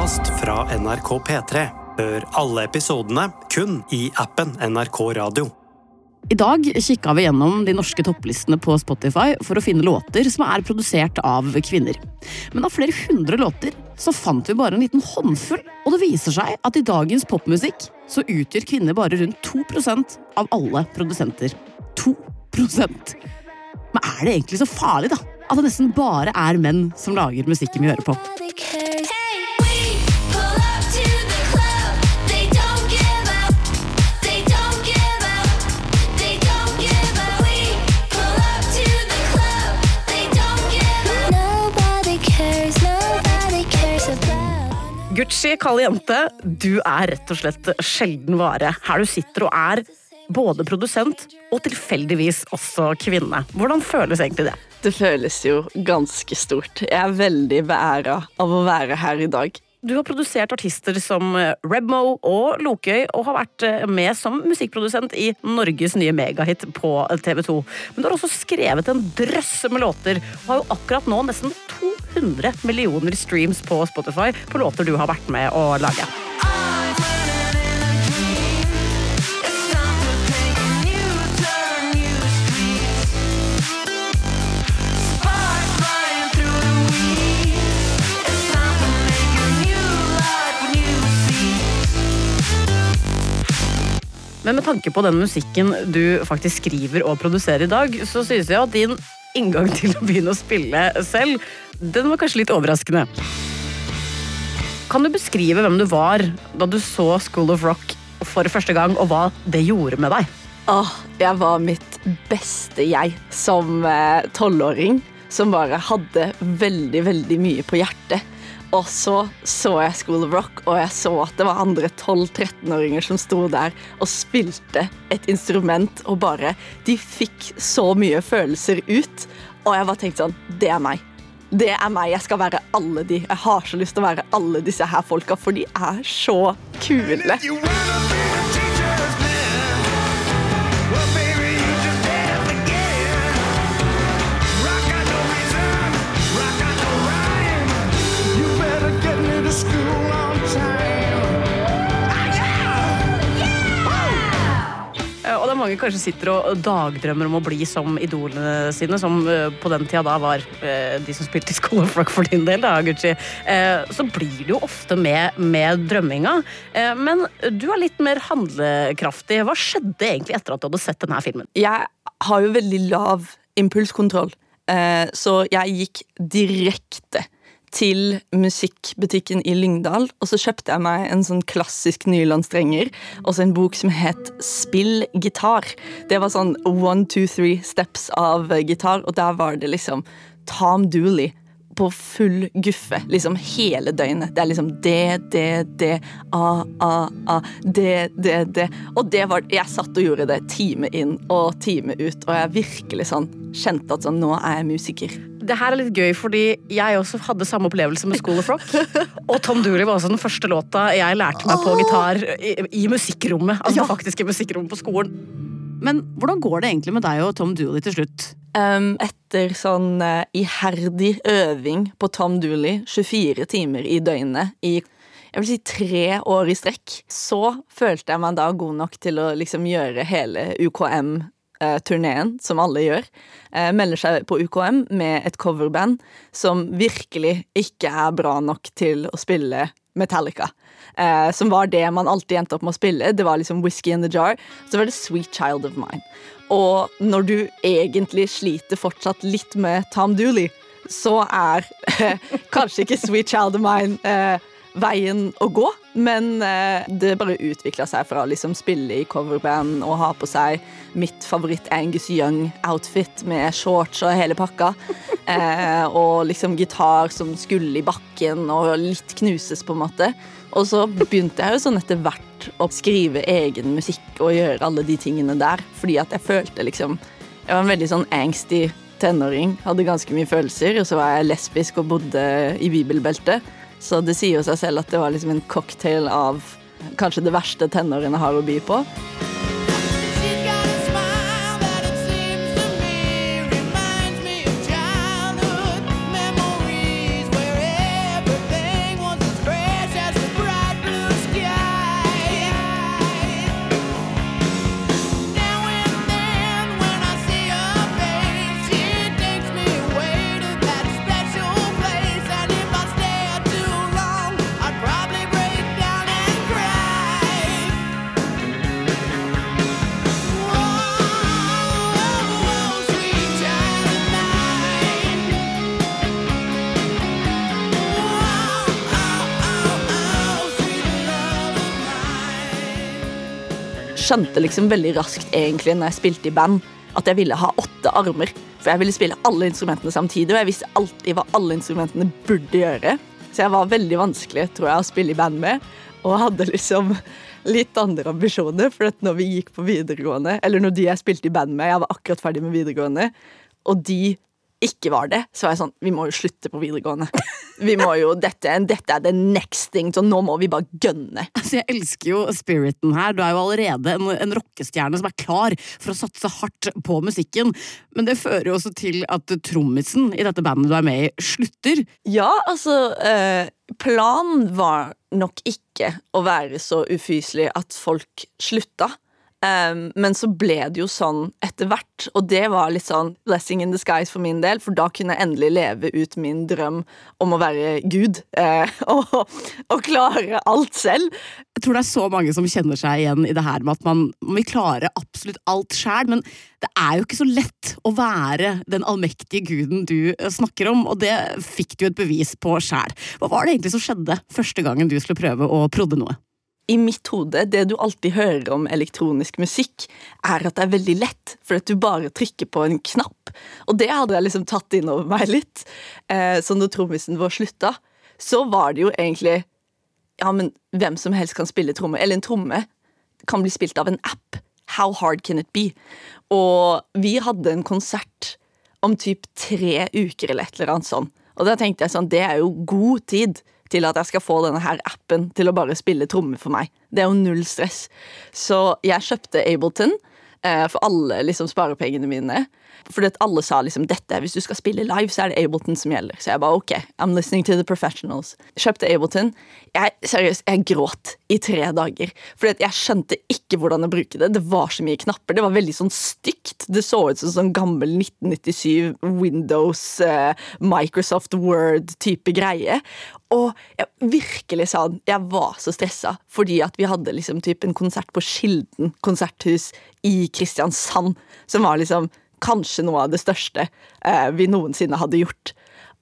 podkast fra NRK P3. Hør alle episodene kun i appen NRK Radio. I dag kikka vi gjennom de norske topplistene på Spotify for å finne låter som er produsert av kvinner. Men av flere hundre låter så fant vi bare en liten håndfull, og det viser seg at i dagens popmusikk så utgjør kvinner bare rundt 2% av alle produsenter. 2% Men er det egentlig så farlig, da? At det nesten bare er menn som lager musikken vi hører på? Gucci, kald jente, du er rett og slett sjelden vare. Her du sitter og er både produsent og tilfeldigvis også kvinne. Hvordan føles egentlig det? Det føles jo ganske stort. Jeg er veldig beæra av å være her i dag. Du har produsert artister som eh, Rebmo og Lokøy, og har vært eh, med som musikkprodusent i Norges nye megahit på TV 2. Men du har også skrevet en drøsse med låter, og har jo akkurat nå nesten 200 millioner streams på Spotify på låter du har vært med å lage. Men med tanke på den musikken du faktisk skriver og produserer i dag, så synes jeg at din inngang til å begynne å spille selv, den var kanskje litt overraskende. Kan du beskrive hvem du var da du så School of Rock for første gang, og hva det gjorde med deg? Åh, jeg var mitt beste jeg som eh, tolvåring. Som bare hadde veldig, veldig mye på hjertet. Og så så jeg School of Rock, og jeg så at det var andre 12-13-åringer som sto der og spilte et instrument, og bare De fikk så mye følelser ut, og jeg bare tenkte sånn Det er meg. Det er meg. Jeg skal være alle de. Jeg har så lyst til å være alle disse her folka, for de er så kule. Mange kanskje sitter og dagdrømmer om å bli som idolene sine, som eh, på den tida da var eh, de som spilte i School of Rock for din del, da, Gucci. Eh, så blir det jo ofte med, med drømminga. Men du er litt mer handlekraftig. Hva skjedde egentlig etter at du hadde sett denne filmen? Jeg har jo veldig lav impulskontroll, så jeg gikk direkte til musikkbutikken i Lyngdal, og så kjøpte jeg meg en sånn klassisk nylonstrenger og så en bok som het Spill gitar. Det var sånn one, two, three steps av gitar, og der var det liksom Tom Dooley på full guffe liksom hele døgnet. Det er liksom det, det, det, a, a, a, det, det, det. Og det var Jeg satt og gjorde det time inn og time ut, og jeg virkelig sånn kjente at sånn Nå er jeg musiker det her er litt gøy, fordi jeg også hadde samme opplevelse med School of Rock. Og Tom Dooley var også den første låta jeg lærte meg på gitar i, i musikkrommet. Altså ja. faktisk i musikkrommet på skolen. Men hvordan går det egentlig med deg og Tom Dooley til slutt? Um, etter sånn uh, iherdig øving på Tom Dooley, 24 timer i døgnet i jeg vil si tre år i strekk, så følte jeg meg da god nok til å liksom gjøre hele UKM turneen, som alle gjør, eh, melder seg på UKM med et coverband som virkelig ikke er bra nok til å spille Metallica. Eh, som var det man alltid endte opp med å spille. Det var liksom Whisky in the Jar. Så var det Sweet Child of Mine. Og når du egentlig sliter fortsatt litt med Tom Dooley, så er kanskje ikke Sweet Child of Mine eh, veien å gå. Men eh, det bare utvikla seg fra å liksom spille i coverband og ha på seg mitt favoritt Angus Young-outfit med shorts og hele pakka. Eh, og liksom gitar som skulle i bakken og litt knuses, på en måte. Og så begynte jeg jo sånn etter hvert å skrive egen musikk og gjøre alle de tingene der. Fordi at jeg følte liksom Jeg var en veldig sånn angsty tenåring. Hadde ganske mye følelser. Og så var jeg lesbisk og bodde i bibelbeltet. Så det sier jo seg selv at det var liksom en cocktail av kanskje det verste tenårene har å by på. Skjønte liksom veldig raskt egentlig når jeg spilte i band, at jeg ville ha åtte armer. For jeg ville spille alle instrumentene samtidig, og jeg visste alltid hva alle instrumentene burde gjøre. Så jeg var veldig vanskelig tror jeg, å spille i band med, og hadde liksom litt andre ambisjoner. For at når vi gikk på videregående, eller når de jeg spilte i band med, jeg var akkurat ferdig med videregående, og de ikke var det, så var jeg sånn Vi må jo slutte på videregående. Vi må jo, Dette, dette er the next thing, så nå må vi bare gønne. Altså, jeg elsker jo spiriten her. Du er jo allerede en, en rockestjerne som er klar for å satse hardt på musikken. Men det fører jo også til at trommisen i dette bandet du er med i, slutter. Ja, altså eh, Planen var nok ikke å være så ufyselig at folk slutta. Um, men så ble det jo sånn etter hvert, og det var litt sånn blessing in disguise for min del, for da kunne jeg endelig leve ut min drøm om å være Gud uh, og, og, klare alt selv. Jeg tror det er så mange som kjenner seg igjen i det her med at man, man vil klare absolutt alt sjæl, men det er jo ikke så lett å være den allmektige guden du snakker om, og det fikk du et bevis på sjæl. Hva var det egentlig som skjedde første gangen du skulle prøve å prodde noe? I mitt hode, det du alltid hører om elektronisk musikk, er at det er veldig lett, for at du bare trykker på en knapp. Og det hadde jeg liksom tatt inn over meg litt. Eh, så når trommisen vår slutta, så var det jo egentlig Ja, men hvem som helst kan spille tromme. Eller en tromme kan bli spilt av en app. How hard can it be? Og vi hadde en konsert om typ tre uker eller et eller annet sånn. Og da tenkte jeg sånn, det er jo god tid til at jeg skal få denne her appen til å bare spille trommer for meg. Det er jo null stress. Så jeg kjøpte Ableton eh, for alle liksom sparepengene mine. Fordi at alle sa liksom dette, hvis du skal spille live, så er det Ableton som gjelder. Så jeg bare ok, I'm listening to the professionals. Kjøpte Ableton. Jeg, seriøst, jeg gråt i tre dager. Fordi at jeg skjønte ikke hvordan å bruke det. Det var så mye knapper. Det var veldig sånn stygt. Det så ut som sånn gammel 1997 Windows, eh, Microsoft Word-type greie. Og jeg, virkelig sånn, jeg var så stressa fordi at vi hadde liksom typ en konsert på Skilden konserthus i Kristiansand, som var liksom kanskje noe av det største eh, vi noensinne hadde gjort.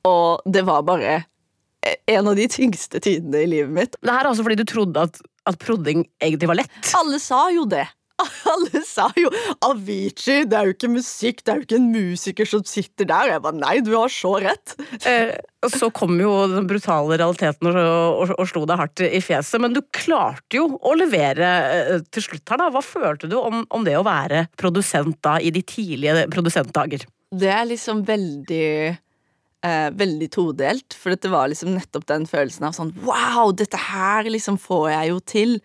Og det var bare eh, en av de tyngste tidene i livet mitt. Det her er altså fordi du trodde at, at prodding egentlig var lett? Alle sa jo det. Alle sa jo 'Avicii, det er jo ikke musikk, det er jo ikke en musiker som sitter der'. Jeg bare nei, du har så rett. Eh, og så kom jo den brutale realiteten og, og, og, slo deg hardt i fjeset. Men du klarte jo å levere eh, til slutt her, da. Hva følte du om, om det å være produsent da, i de tidlige produsentdager? Det er liksom veldig eh, veldig todelt. For det var liksom nettopp den følelsen av sånn Wow, dette her liksom får jeg jo til.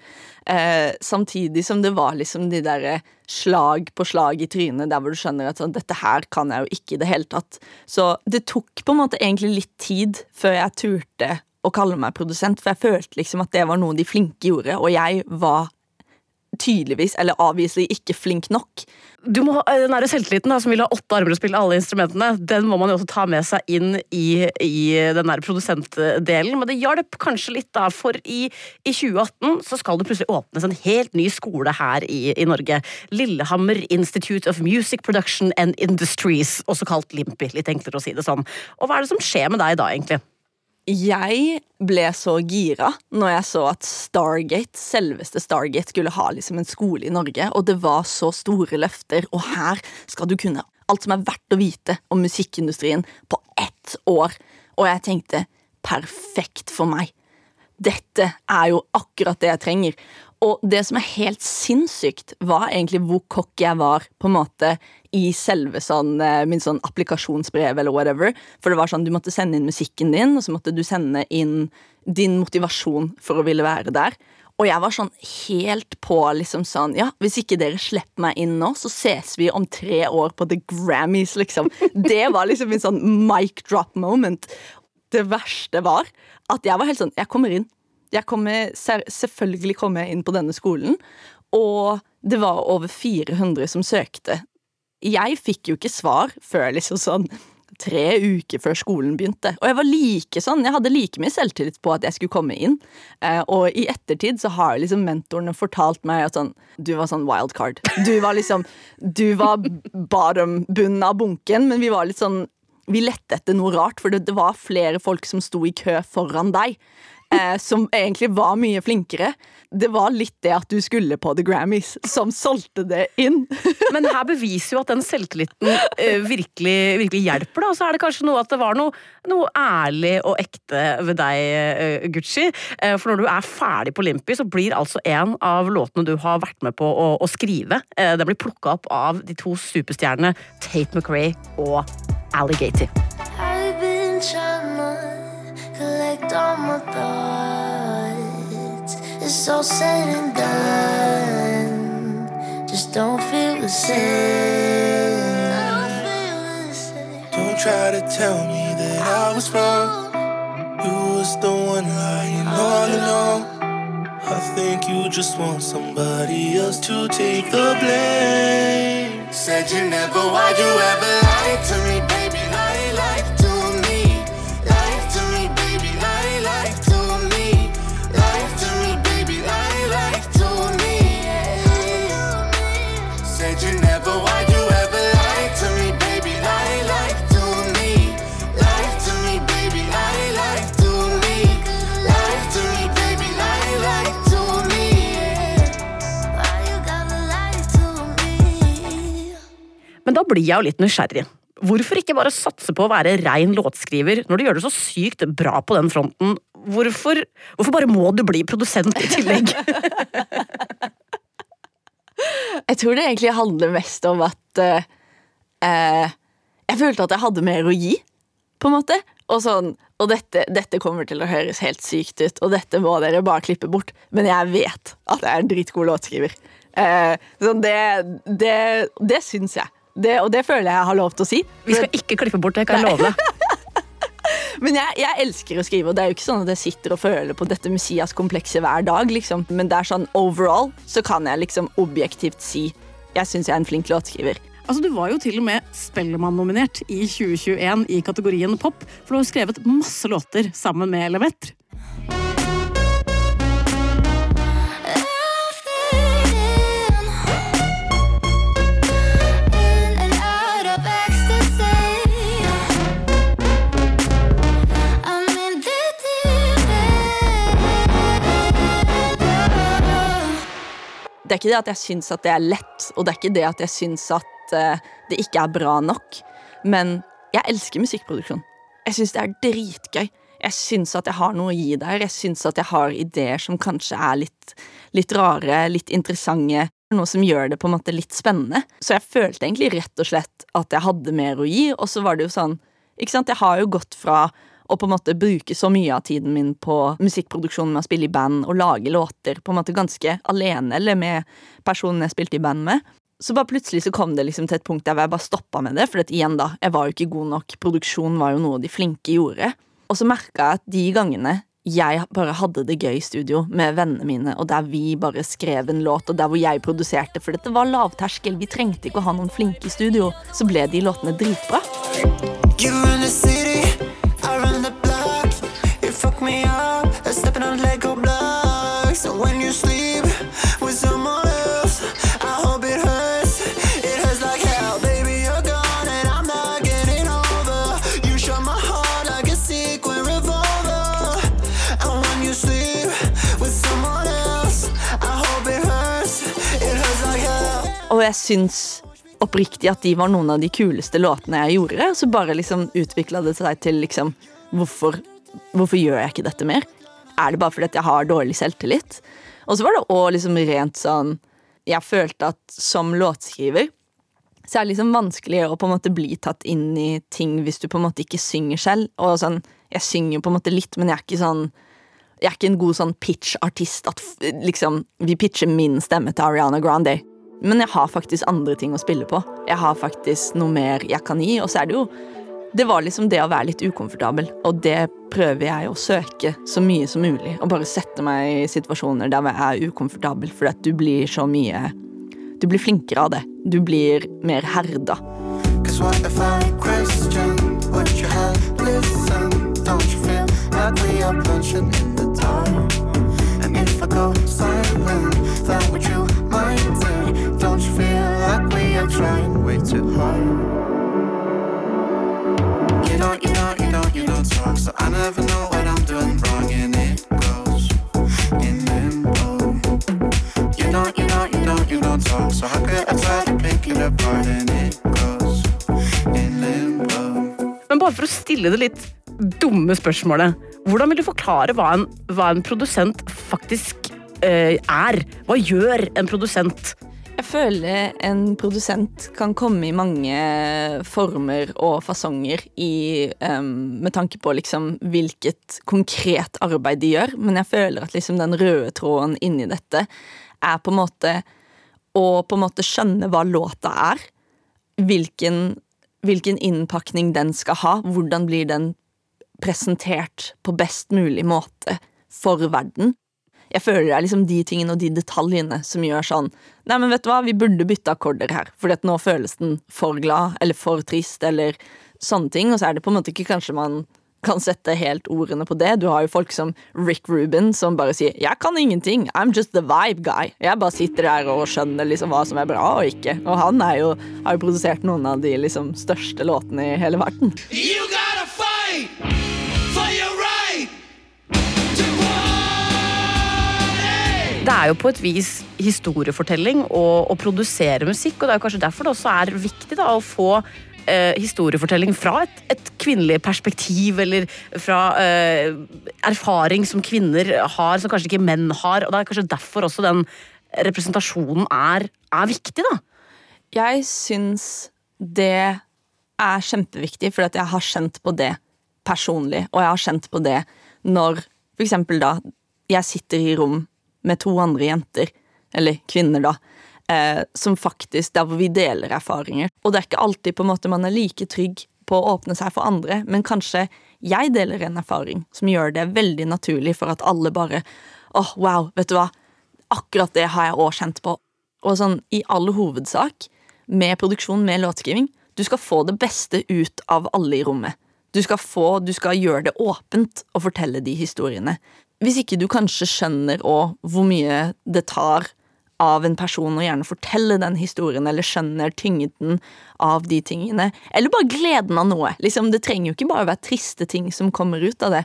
Eh, samtidig som det var liksom de derre slag på slag i trynet der hvor du skjønner at sånn, dette her kan jeg jo ikke i det hele tatt. Så det tok på en måte egentlig litt tid før jeg turte å kalle meg produsent, for jeg følte liksom at det var noe de flinke gjorde, og jeg var tydeligvis, eller avviselig, ikke flink nok. Du må, eh, Den der selvtilliten da, som vil ha åtte armer og spille alle instrumentene, den må man jo også ta med seg inn i, i den der produsentdelen. Men det hjalp kanskje litt, da, for i, i, 2018 så skal det plutselig åpnes en helt ny skole her i, i Norge. Lillehammer Institute of Music Production and Industries, også kalt Limpi. Litt enklere å si det sånn. Og hva er det som skjer med deg da, egentlig? Jeg ble så gira når jeg så at Stargate, selveste Stargate skulle ha liksom en skole i Norge, og det var så store løfter, og her skal du kunne alt som er verdt å vite om musikkindustrien på ett år. Og jeg tenkte perfekt for meg. Dette er jo akkurat det jeg trenger. Og det som er helt sinnssykt, var egentlig hvor cocky jeg var på en måte i selve sånn, eh, min sånn applikasjonsbrev eller whatever. For det var sånn, du måtte sende inn musikken din, og så måtte du sende inn din motivasjon for å ville være der. Og jeg var sånn helt på liksom sånn Ja, hvis ikke dere slipper meg inn nå, så ses vi om tre år på The Grammys, liksom. Det var liksom min sånn mic drop moment. Det verste var at jeg var helt sånn Jeg kommer inn. Jeg kommer, selvfølgelig kommer jeg inn på denne skolen, og det var over 400 som søkte. Jeg fikk jo ikke svar før liksom sånn tre uker før skolen begynte. Og jeg var like sånn, jeg hadde like mye selvtillit på at jeg skulle komme inn. Eh, og i ettertid så har liksom mentorene fortalt meg at sånn Du var sånn wildcard. Du var liksom Du var bottom, bunnen av bunken, men vi var litt sånn Vi lette etter noe rart, for det, var flere folk som sto i kø foran deg. Eh, som egentlig var mye flinkere. Det var litt det at du skulle på The Grammys, som solgte det inn. Men her beviser jo at den selvtilliten eh, virkelig, virkelig hjelper, da. Og så er det kanskje noe at det var noe, noe ærlig og ekte ved deg, eh, Gucci. Eh, for når du er ferdig på Limpi, så blir altså en av låtene du har vært med på å, å skrive, den det blir plukka opp av de to superstjernene Tate McRae og Alligator. I've been It's all said and done. Just don't feel the same. Don't try to tell me that I was wrong. You was the one lying all along. I think you just want somebody else to take the blame. Said you never, why'd you ever lie to me, Men da blir jeg jo litt nysgjerrig. Hvorfor ikke bare satse på å være rein låtskriver når du gjør det så sykt bra på den fronten? Hvorfor, hvorfor bare må du bli produsent i tillegg? Jeg tror det egentlig handler mest om at uh, uh, Jeg følte at jeg hadde mer å gi, på en måte. Og sånn, og dette, dette kommer til å høres helt sykt ut, og dette må dere bare klippe bort, men jeg vet at jeg er en dritgod låtskriver. Uh, sånn det, det, det syns jeg. Det, og det føler jeg jeg har lov til å si. Vi skal ikke klippe bort det, kan jeg love deg. Men jeg, jeg elsker å skrive, og det er jo ikke sånn at jeg sitter og føler på dette Messias-komplekset hver dag. liksom. Men det er sånn overall så kan jeg liksom objektivt si jeg syns jeg er en flink låtskriver. Altså, Du var jo til og med Spellemann-nominert i 2021 i kategorien pop, for du har skrevet masse låter sammen med Lemetre. Det er ikke det at jeg syns at det er lett, og det er ikke det at jeg syns at eh, det ikke er bra nok. Men jeg elsker musikkproduksjon. Jeg syns det er dritgøy. Jeg syns at jeg har noe å gi der. Jeg syns at jeg har ideer som kanskje er litt, litt rare, litt interessante. Noe som gjør det på en måte litt spennende. Så jeg følte egentlig rett og slett at jeg hadde mer å gi, og så var det jo sånn Ikke sant, jeg har jo gått fra å på en måte bruke så mye av tiden min på musikkproduksjon med å spille i band og lage låter på en måte ganske alene eller med personen jeg spilte i band med. Så bare plutselig så kom det liksom til et punkt der jeg bare stoppa med det. For igjen da, jeg var jo ikke god nok. Produksjon var jo noe de flinke gjorde. Og så merka jeg at de gangene jeg bare hadde det gøy i studio med vennene mine, og der vi bare skrev en låt, og der hvor jeg produserte, for dette var lavterskel, vi trengte ikke å ha noen flinke i studio, så ble de låtene dritbra. Jeg syns oppriktig at de var noen av de kuleste låtene jeg gjorde. Så bare liksom utvikla det seg til liksom hvorfor, hvorfor gjør jeg ikke dette mer? Er det bare fordi at jeg har dårlig selvtillit? Og så var det òg liksom rent sånn Jeg følte at som låtskriver så er det liksom vanskelig å på en måte bli tatt inn i ting hvis du på en måte ikke synger selv. Og sånn, Jeg synger på en måte litt, men jeg er ikke sånn jeg er ikke en god sånn pitch-artist at liksom, vi pitcher min stemme til Ariana Grande. Men jeg har faktisk andre ting å spille på. Jeg har faktisk noe mer jeg kan gi. Og så er det jo Det var liksom det å være litt ukomfortabel, og det prøver jeg å søke så mye som mulig. Og bare sette meg i situasjoner der jeg er ukomfortabel, fordi at du blir så mye Du blir flinkere av det. Du blir mer herda. What if I question what you too hard. You know, you know, you know, you don't talk, so I never know what I'm doing wrong, and it goes in limbo. You know, you know, you know, you don't talk, so how could I try to pick it apart, and it goes in limbo. Men bare for å stille det litt dumme spørsmålet, hvordan vil du forklare hva en, hva en produsent faktisk eh, er? Hva gjør en produsent? Jeg føler en produsent kan komme i mange former og fasonger i, um, med tanke på liksom hvilket konkret arbeid de gjør, men jeg føler at liksom den røde tråden inni dette er på en måte å på en måte skjønne hva låta er. Hvilken, hvilken innpakning den skal ha. Hvordan blir den presentert på best mulig måte for verden. Jeg føler det er liksom de tingene og de detaljene som gjør sånn Nei, men vet du hva, vi burde bytte akkorder her, for nå føles den for glad eller for trist eller sånne ting, og så er det på en måte ikke kanskje man kan sette helt ordene på det. Du har jo folk som Rick Rubin som bare sier 'jeg kan ingenting, I'm just the vibe guy'. Jeg bare sitter der og skjønner liksom hva som er bra og ikke. Og han jo, har jo produsert noen av de liksom største låtene i hele verden. You gotta Det er jo på et vis historiefortelling å, produsere musikk, og det er jo kanskje derfor det også er viktig da, å få eh, historiefortelling fra et, et kvinnelig perspektiv, eller fra eh, erfaring som kvinner har, som kanskje ikke menn har. og Det er kanskje derfor også den representasjonen er, er viktig. da. Jeg syns det er kjempeviktig, for jeg har kjent på det personlig. Og jeg har kjent på det når f.eks. da jeg sitter i rom med to andre jenter, eller kvinner, da, eh, som faktisk Der hvor vi deler erfaringer. Og det er ikke alltid på en måte man er like trygg på å åpne seg for andre, men kanskje jeg deler en erfaring som gjør det veldig naturlig for at alle bare åh, wow, vet du hva, akkurat det har jeg òg kjent på. Og sånn i all hovedsak, med produksjon, med låtskriving, du skal få det beste ut av alle i rommet. Du skal få, du skal gjøre det åpent å fortelle de historiene. Hvis ikke du kanskje skjønner òg hvor mye det tar av en person å gjerne fortelle den historien, eller skjønner tyngden av de tingene. Eller bare gleden av noe. Liksom, det trenger jo ikke bare være triste ting som kommer ut av det.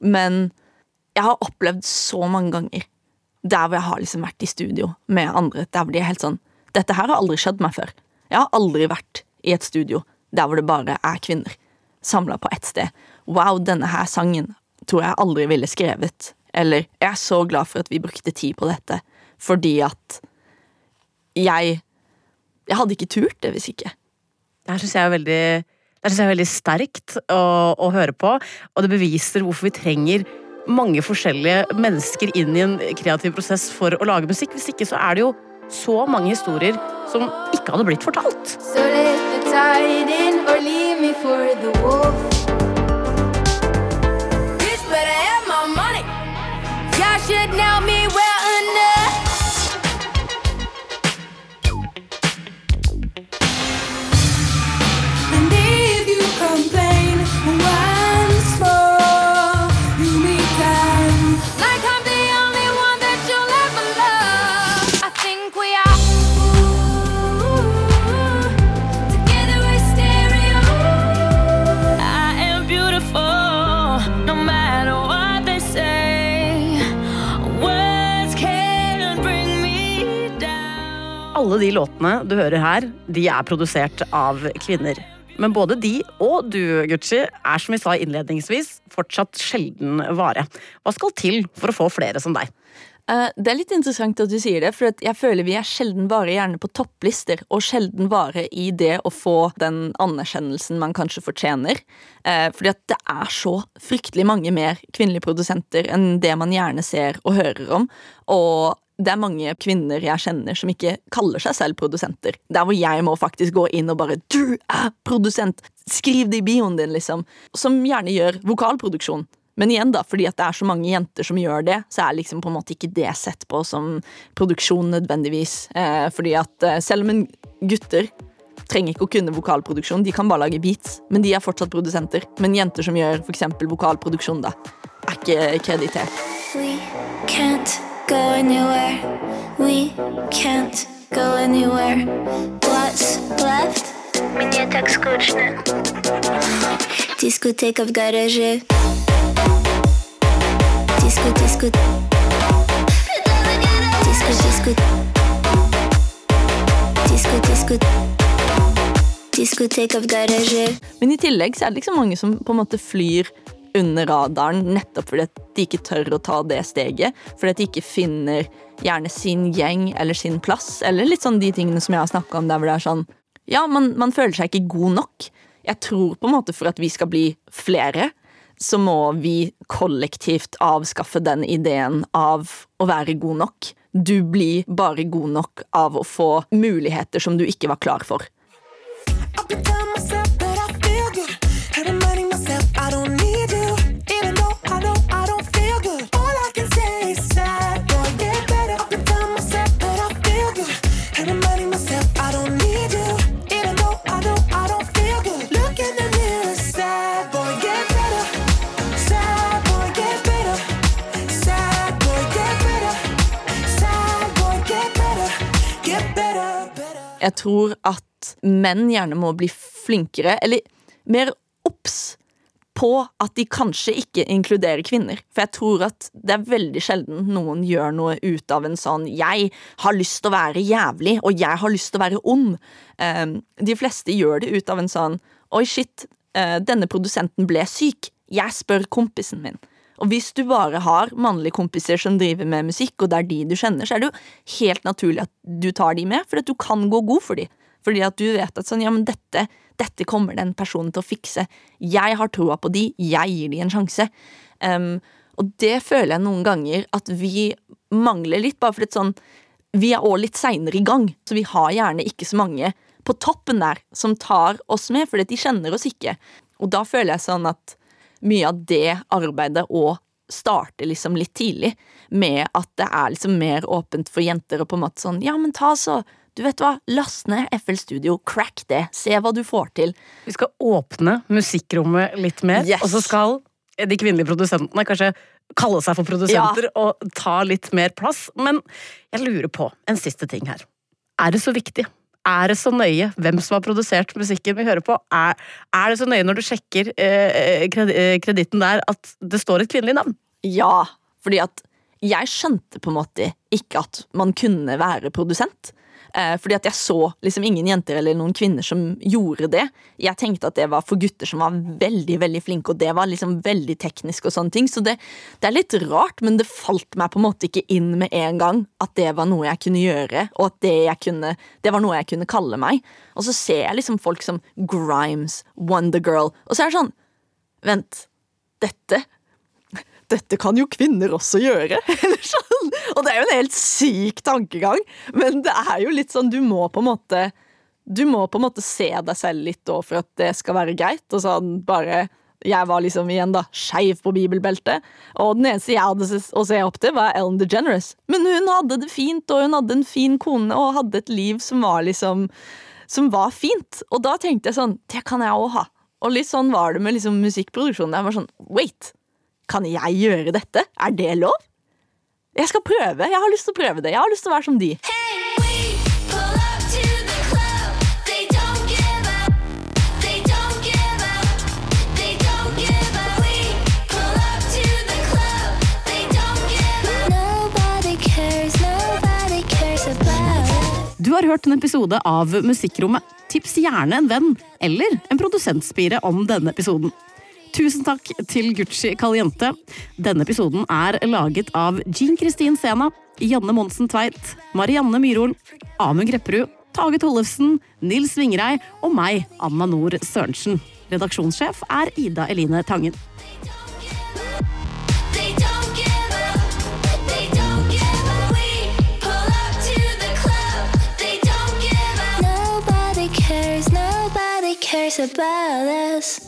Men jeg har opplevd så mange ganger der hvor jeg har liksom vært i studio med andre, der de er helt sånn Dette her har aldri skjedd meg før. Jeg har aldri vært i et studio der hvor det bare er kvinner samla på ett sted. Wow, denne her sangen tror jeg aldri ville skrevet. Eller jeg er så glad for at vi brukte tid på dette, fordi at jeg Jeg hadde ikke turt det hvis ikke. Det her syns jeg er veldig det synes jeg er veldig sterkt å, å høre på, og det beviser hvorfor vi trenger mange forskjellige mennesker inn i en kreativ prosess for å lage musikk. Hvis ikke så er det jo så mange historier som ikke hadde blitt fortalt. So let the tide in or leave me for the wolf. Me well låtene du hører her, de er produsert av kvinner. Men både de og du, Gucci, er som vi sa innledningsvis, fortsatt sjelden vare. Hva skal til for å få flere som deg? Eh, Det er litt interessant at du sier det, for jeg føler vi er sjelden vare gjerne på topplister, og sjelden vare i det å få den anerkjennelsen man kanskje fortjener. Eh, Fordi at det er så fryktelig mange mer kvinnelige produsenter enn det man gjerne ser og hører om. Og det er mange kvinner jeg kjenner som ikke kaller seg selv produsenter. Der hvor jeg må faktisk gå inn og bare Du er produsent! Skriv det i bioen din, liksom. Som gjerne gjør vokalproduksjon. Men igjen, da, fordi at det er så mange jenter som gjør det, så er liksom på en måte ikke det sett på som produksjon nødvendigvis. Eh, fordi at eh, selv om en gutter trenger ikke å kunne vokalproduksjon, de kan bare lage beats, men de er fortsatt produsenter. Men jenter som gjør eksempel vokalproduksjon, da, er ikke kreditert. We can't go anywhere. We can't go anywhere. What's left? Мне так скучно. Дискотека в гараже. Диско, диско. Диско, диско. Диско, диско. diskotek av garager. Men i tillegg så er det liksom mange som på en måte flyr under radaren nettopp fordi at de ikke tør å ta det steget. Fordi at de ikke finner gjerne sin gjeng eller sin plass. Eller litt sånn de tingene som jeg har snakka om der hvor det er sånn Ja, man, man føler seg ikke god nok. Jeg tror på en måte for at vi skal bli flere, så må vi kollektivt avskaffe den ideen av å være god nok. Du blir bare god nok av å få muligheter som du ikke var klar for. I've tror at menn gjerne må bli flinkere, eller mer obs på at de kanskje ikke inkluderer kvinner. For jeg tror at det er veldig sjelden noen gjør noe ut av en sånn 'jeg har lyst til å være jævlig', og 'jeg har lyst til å være ond'. Um, de fleste gjør det ut av en sånn 'oi, shit, uh, denne produsenten ble syk'. Jeg spør kompisen min. Og hvis du bare har mannlige kompiser som driver med musikk, og det er de du kjenner, så er det jo helt naturlig at du tar de med, for at du kan gå god for de. Fordi at du vet at sånn, ja, men dette, dette kommer den personen til å fikse. Jeg har troa på de, jeg gir de en sjanse. Um, og det føler jeg noen ganger at vi mangler litt, bare fordi sånn vi er også litt seinere i gang, så vi har gjerne ikke så mange på toppen der som tar oss med, fordi de kjenner oss ikke. Og da føler jeg sånn at mye av det arbeidet å starte liksom litt tidlig, med at det er liksom mer åpent for jenter og på en måte sånn Ja, men ta så Du vet hva, last ned FL Studio, crack det, se hva du får til. Vi skal åpne musikkrommet litt mer, Yes. og så skal de kvinnelige produsentene kanskje kalle seg for produsenter og ta litt mer plass. Men jeg lurer på en siste ting her. Er det så viktig? Er det så nøye hvem som har produsert musikken vi hører på? Er, er det så nøye når du sjekker eh, kred, eh, kreditten der at det står et kvinnelig navn? Ja, fordi at jeg skjønte på en måte ikke at man kunne være produsent. Eh, fordi at jeg så liksom ingen jenter eller noen kvinner som gjorde det. Jeg tenkte at det var for gutter som var veldig veldig flinke, og det var liksom veldig teknisk. og sånne ting, Så det, det er litt rart, men det falt meg på en måte ikke inn med en gang at det var noe jeg kunne gjøre, og at det, kunne, det var noe jeg kunne kalle meg. Og så ser jeg liksom folk som Grimes, Wonder Girl, og så er det sånn Vent, dette dette kan jo kvinner også gjøre. Sånn. Og det er jo en helt syk tankegang, men det er jo litt sånn du må på en måte Du må på en måte se deg selv litt òg for at det skal være greit. Og sånn bare Jeg var liksom igjen da skeiv på bibelbeltet, og den eneste jeg hadde å se opp til, var Ellen DeGeneres. Men hun hadde det fint, og hun hadde en fin kone og hadde et liv som var liksom Som var fint. Og da tenkte jeg sånn Det kan jeg òg ha. Og litt sånn var det med liksom musikkproduksjonen. Jeg var sånn Wait! Kan jeg gjøre dette? Er det lov? Jeg skal prøve. Jeg har lyst til å prøve det. Jeg har lyst til å være som de. We pull up to the club. They don't give up. They don't give up. They don't give up. We pull up to the club. They don't give up. Nobody cares. Nobody cares about us. Du har hørt en episode av Musikkrommet. Tips gjerne en venn eller en produsentspire om denne episoden. Tusen takk til Gucci Caliente. Denne episoden er laget av Jean Kristin Sena, Janne Monsen Tveit, Marianne Myrhol, Amund Grepperud, Tage Tollefsen, Nils Vingrei og meg, Anna Nord Sørensen. Redaksjonssjef er Ida Eline Tangen. They don't give up. They don't give up. We pull up to the club. They don't give up. Nobody cares. Nobody cares about us.